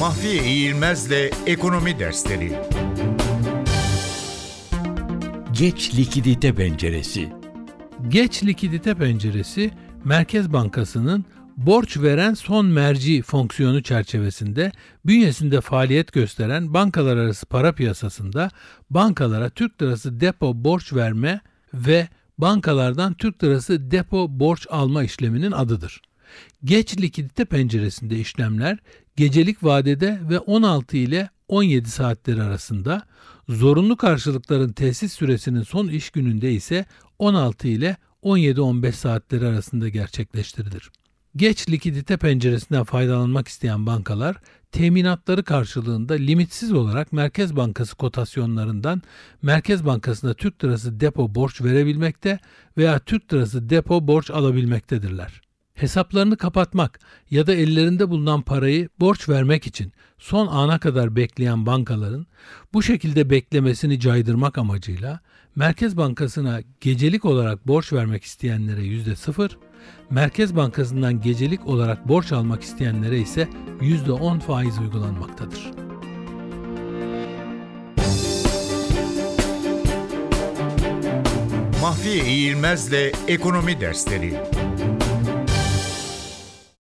Mahfiye İğilmez'le Ekonomi Dersleri Geç likidite penceresi. Geç likidite penceresi Merkez Bankası'nın borç veren son merci fonksiyonu çerçevesinde bünyesinde faaliyet gösteren bankalar arası para piyasasında bankalara Türk lirası depo borç verme ve bankalardan Türk lirası depo borç alma işleminin adıdır. Geç likidite penceresinde işlemler gecelik vadede ve 16 ile 17 saatleri arasında, zorunlu karşılıkların tesis süresinin son iş gününde ise 16 ile 17-15 saatleri arasında gerçekleştirilir. Geç likidite penceresinden faydalanmak isteyen bankalar teminatları karşılığında limitsiz olarak Merkez Bankası kotasyonlarından Merkez Bankası'na Türk Lirası depo borç verebilmekte veya Türk Lirası depo borç alabilmektedirler. Hesaplarını kapatmak ya da ellerinde bulunan parayı borç vermek için son ana kadar bekleyen bankaların bu şekilde beklemesini caydırmak amacıyla Merkez Bankası'na gecelik olarak borç vermek isteyenlere %0, Merkez Bankası'ndan gecelik olarak borç almak isteyenlere ise %10 faiz uygulanmaktadır. Mahfiye İğilmez'le Ekonomi Dersleri